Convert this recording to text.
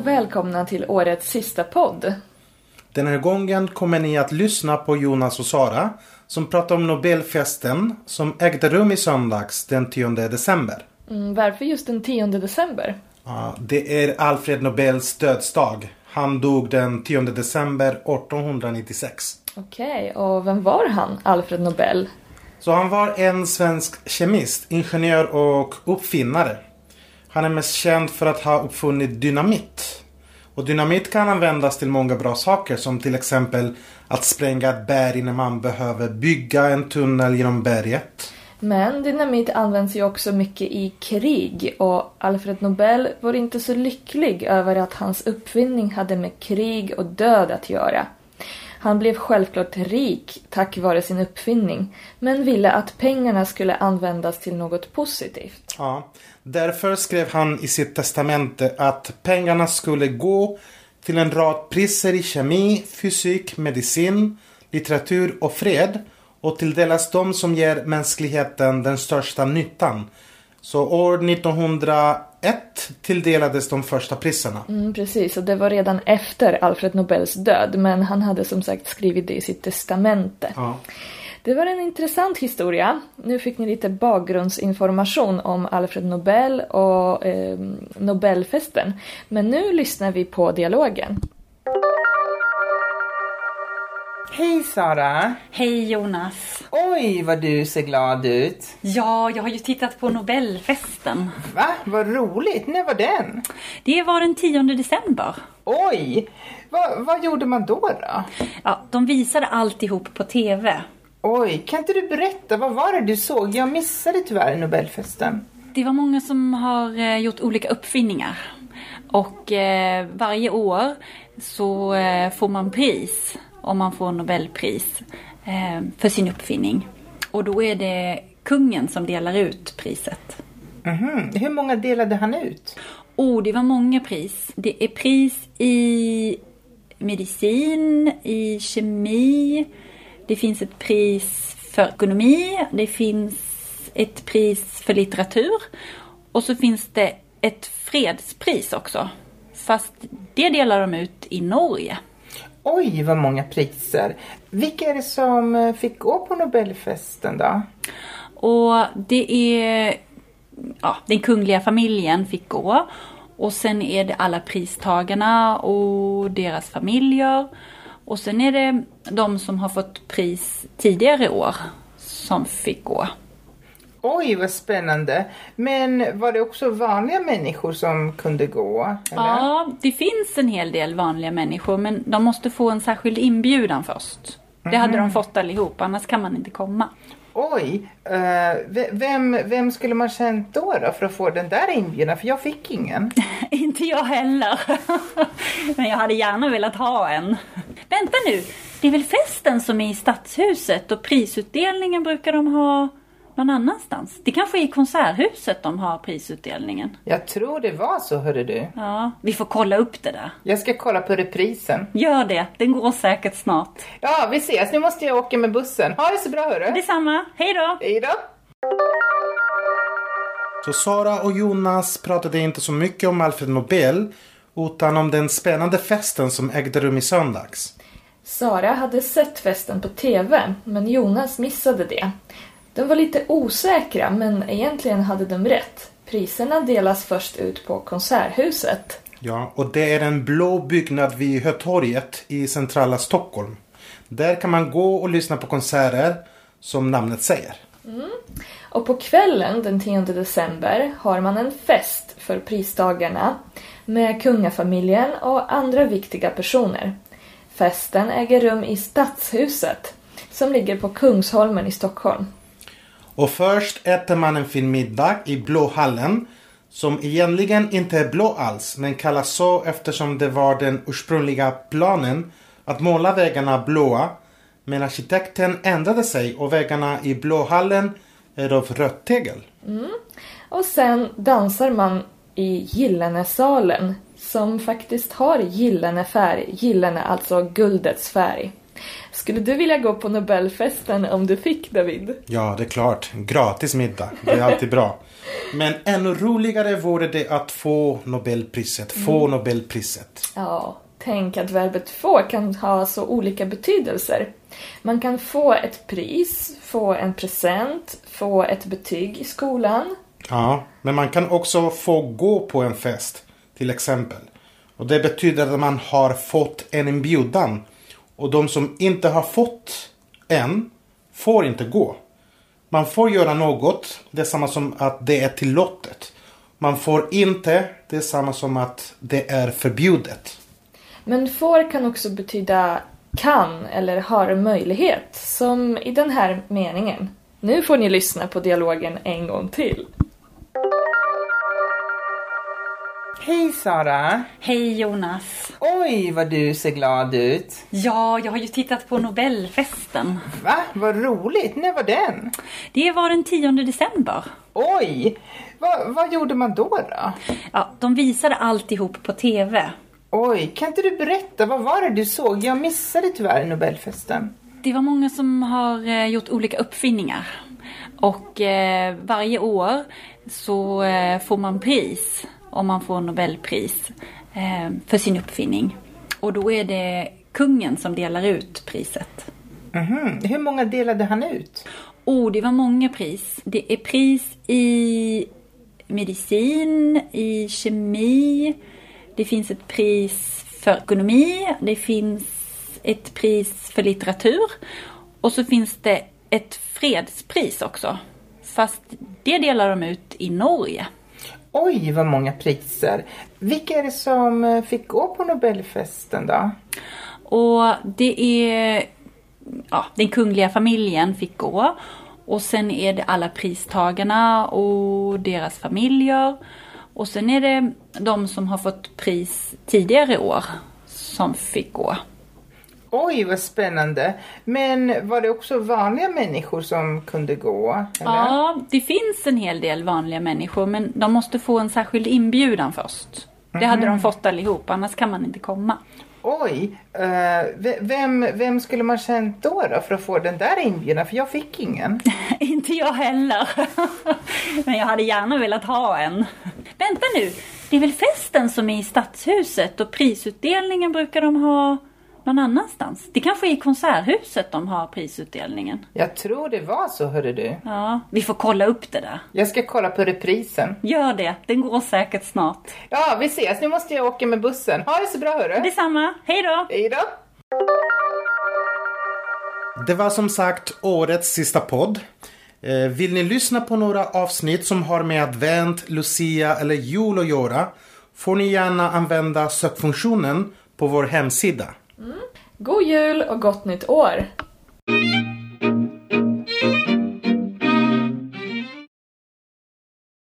och välkomna till årets sista podd. Den här gången kommer ni att lyssna på Jonas och Sara som pratar om Nobelfesten som ägde rum i söndags den 10 december. Mm, varför just den 10 december? Ja, det är Alfred Nobels dödsdag. Han dog den 10 december 1896. Okej, och vem var han, Alfred Nobel? Så han var en svensk kemist, ingenjör och uppfinnare. Han är mest känd för att ha uppfunnit dynamit. Och dynamit kan användas till många bra saker som till exempel att spränga ett berg när man behöver bygga en tunnel genom berget. Men dynamit används ju också mycket i krig och Alfred Nobel var inte så lycklig över att hans uppfinning hade med krig och död att göra. Han blev självklart rik tack vare sin uppfinning, men ville att pengarna skulle användas till något positivt. Ja, därför skrev han i sitt testamente att pengarna skulle gå till en rad priser i kemi, fysik, medicin, litteratur och fred och tilldelas de som ger mänskligheten den största nyttan. Så år 1901 tilldelades de första priserna. Mm, precis, och det var redan efter Alfred Nobels död, men han hade som sagt skrivit det i sitt testamente. Ja. Det var en intressant historia. Nu fick ni lite bakgrundsinformation om Alfred Nobel och eh, Nobelfesten. Men nu lyssnar vi på dialogen. Hej Sara! Hej Jonas! Oj vad du ser glad ut. Ja, jag har ju tittat på Nobelfesten. Va? Vad roligt. När var den? Det var den 10 december. Oj! Va, vad gjorde man då då? Ja, de visade alltihop på TV. Oj, kan inte du berätta? Vad var det du såg? Jag missade tyvärr Nobelfesten. Det var många som har eh, gjort olika uppfinningar. Och eh, varje år så eh, får man pris om man får Nobelpris eh, för sin uppfinning. Och då är det kungen som delar ut priset. Mhm. Hur många delade han ut? Oh, det var många pris. Det är pris i medicin, i kemi, det finns ett pris för ekonomi, det finns ett pris för litteratur och så finns det ett fredspris också. Fast det delar de ut i Norge. Oj, vad många priser. Vilka är det som eh, fick gå på Nobelfesten då? Och det är, ja, den kungliga familjen fick gå. Och sen är det alla pristagarna och deras familjer. Och sen är det de som har fått pris tidigare år som fick gå. Oj, vad spännande. Men var det också vanliga människor som kunde gå? Eller? Ja, det finns en hel del vanliga människor men de måste få en särskild inbjudan först. Det hade de fått allihop, annars kan man inte komma. Oj, eh, ve- vem, vem skulle man känt då, då för att få den där inbjudan? För jag fick ingen. Inte jag heller. Men jag hade gärna velat ha en. Vänta nu, det är väl festen som är i stadshuset och prisutdelningen brukar de ha någon annanstans? Det kanske är i konserthuset de har prisutdelningen. Jag tror det var så, hörde du. Ja, vi får kolla upp det där. Jag ska kolla på reprisen. Gör det, den går säkert snart. Ja, vi ses. Nu måste jag åka med bussen. Ha det så bra, hörru. Detsamma, hej då! Hej då. Så Sara och Jonas pratade inte så mycket om Alfred Nobel utan om den spännande festen som ägde rum i söndags. Sara hade sett festen på TV, men Jonas missade det. De var lite osäkra, men egentligen hade de rätt. Priserna delas först ut på Konserthuset. Ja, och det är en blå byggnad vid Hötorget i centrala Stockholm. Där kan man gå och lyssna på konserter som namnet säger. Och på kvällen den 10 december har man en fest för pristagarna med kungafamiljen och andra viktiga personer. Festen äger rum i Stadshuset som ligger på Kungsholmen i Stockholm. Och först äter man en fin middag i Blåhallen som egentligen inte är blå alls men kallas så eftersom det var den ursprungliga planen att måla väggarna blåa men arkitekten ändrade sig och väggarna i Blåhallen är av rött tegel. Mm. Och sen dansar man i Gyllenesalen som faktiskt har gyllene färg, gyllene alltså guldets färg. Skulle du vilja gå på Nobelfesten om du fick, David? Ja, det är klart. Gratis middag. Det är alltid bra. Men ännu roligare vore det att få Nobelpriset. Få Nobelpriset. Ja, tänk att verbet få kan ha så olika betydelser. Man kan få ett pris, få en present, få ett betyg i skolan. Ja, men man kan också få gå på en fest. Till exempel. Och det betyder att man har fått en inbjudan. Och de som inte har fått en får inte gå. Man får göra något. Det är samma som att det är tillåtet. Man får inte. Det är samma som att det är förbjudet. Men får kan också betyda kan eller har möjlighet, som i den här meningen. Nu får ni lyssna på dialogen en gång till. Hej Sara! Hej Jonas! Oj vad du ser glad ut. Ja, jag har ju tittat på Nobelfesten. Va? Vad roligt. När var den? Det var den 10 december. Oj! Va, vad gjorde man då då? Ja, de visade alltihop på TV. Oj, kan inte du berätta? Vad var det du såg? Jag missade tyvärr Nobelfesten. Det var många som har eh, gjort olika uppfinningar. Och eh, varje år så eh, får man pris om man får Nobelpris eh, för sin uppfinning. Och då är det kungen som delar ut priset. Mhm. Hur många delade han ut? Oh, det var många pris. Det är pris i medicin, i kemi, det finns ett pris för ekonomi, det finns ett pris för litteratur och så finns det ett fredspris också. Fast det delar de ut i Norge. Oj, vad många priser. Vilka är det som eh, fick gå på Nobelfesten då? Och det är, ja, den kungliga familjen fick gå. Och sen är det alla pristagarna och deras familjer. Och sen är det de som har fått pris tidigare år som fick gå. Oj, vad spännande. Men var det också vanliga människor som kunde gå? Eller? Ja, det finst en hel del vanliga människor men de måste få en särskild inbjudan först. Det hade de fått allihop, annars kan man inte komma. Oj, eh, ve- vem, vem skulle man känt då, då för att få den där inbjudan? För jag fick ingen. Inte jag heller. Men jag hade gärna velat ha en. Vänta nu, det är väl festen som är i Stadshuset och prisutdelningen brukar de ha någon annanstans? Det kanske är i Konserthuset de har prisutdelningen. Jag tror det var så, hörde du. Ja, vi får kolla upp det där. Jag ska kolla på reprisen. Gör det, den går säkert snart. Ja, vi ses. Nu måste jag åka med bussen. Ha det så bra, hörru. Detsamma, hej då! Hej då. Det var som sagt årets sista podd. Eh, Vill ni lyssna på några avsnitt som har med advent, lucia eller jul att göra får ni gärna använda sökfunktionen på vår hemsida. God jul och gott nytt år!